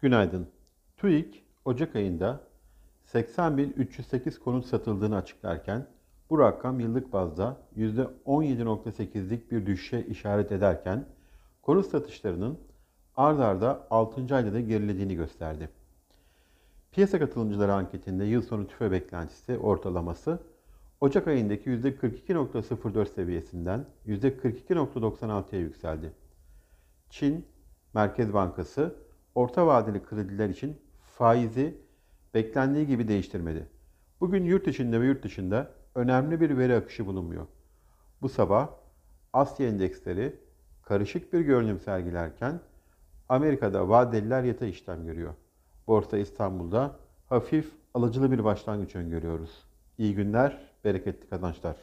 Günaydın. TÜİK Ocak ayında 80.308 konut satıldığını açıklarken bu rakam yıllık bazda %17.8'lik bir düşüşe işaret ederken konut satışlarının ard arda 6. ayda da gerilediğini gösterdi. Piyasa katılımcıları anketinde yıl sonu tüfe beklentisi ortalaması Ocak ayındaki %42.04 seviyesinden %42.96'ya yükseldi. Çin Merkez Bankası orta vadeli krediler için faizi beklendiği gibi değiştirmedi. Bugün yurt içinde ve yurt dışında önemli bir veri akışı bulunmuyor. Bu sabah Asya endeksleri karışık bir görünüm sergilerken Amerika'da vadeliler yatay işlem görüyor. Borsa İstanbul'da hafif alıcılı bir başlangıç öngörüyoruz. İyi günler, bereketli kazançlar.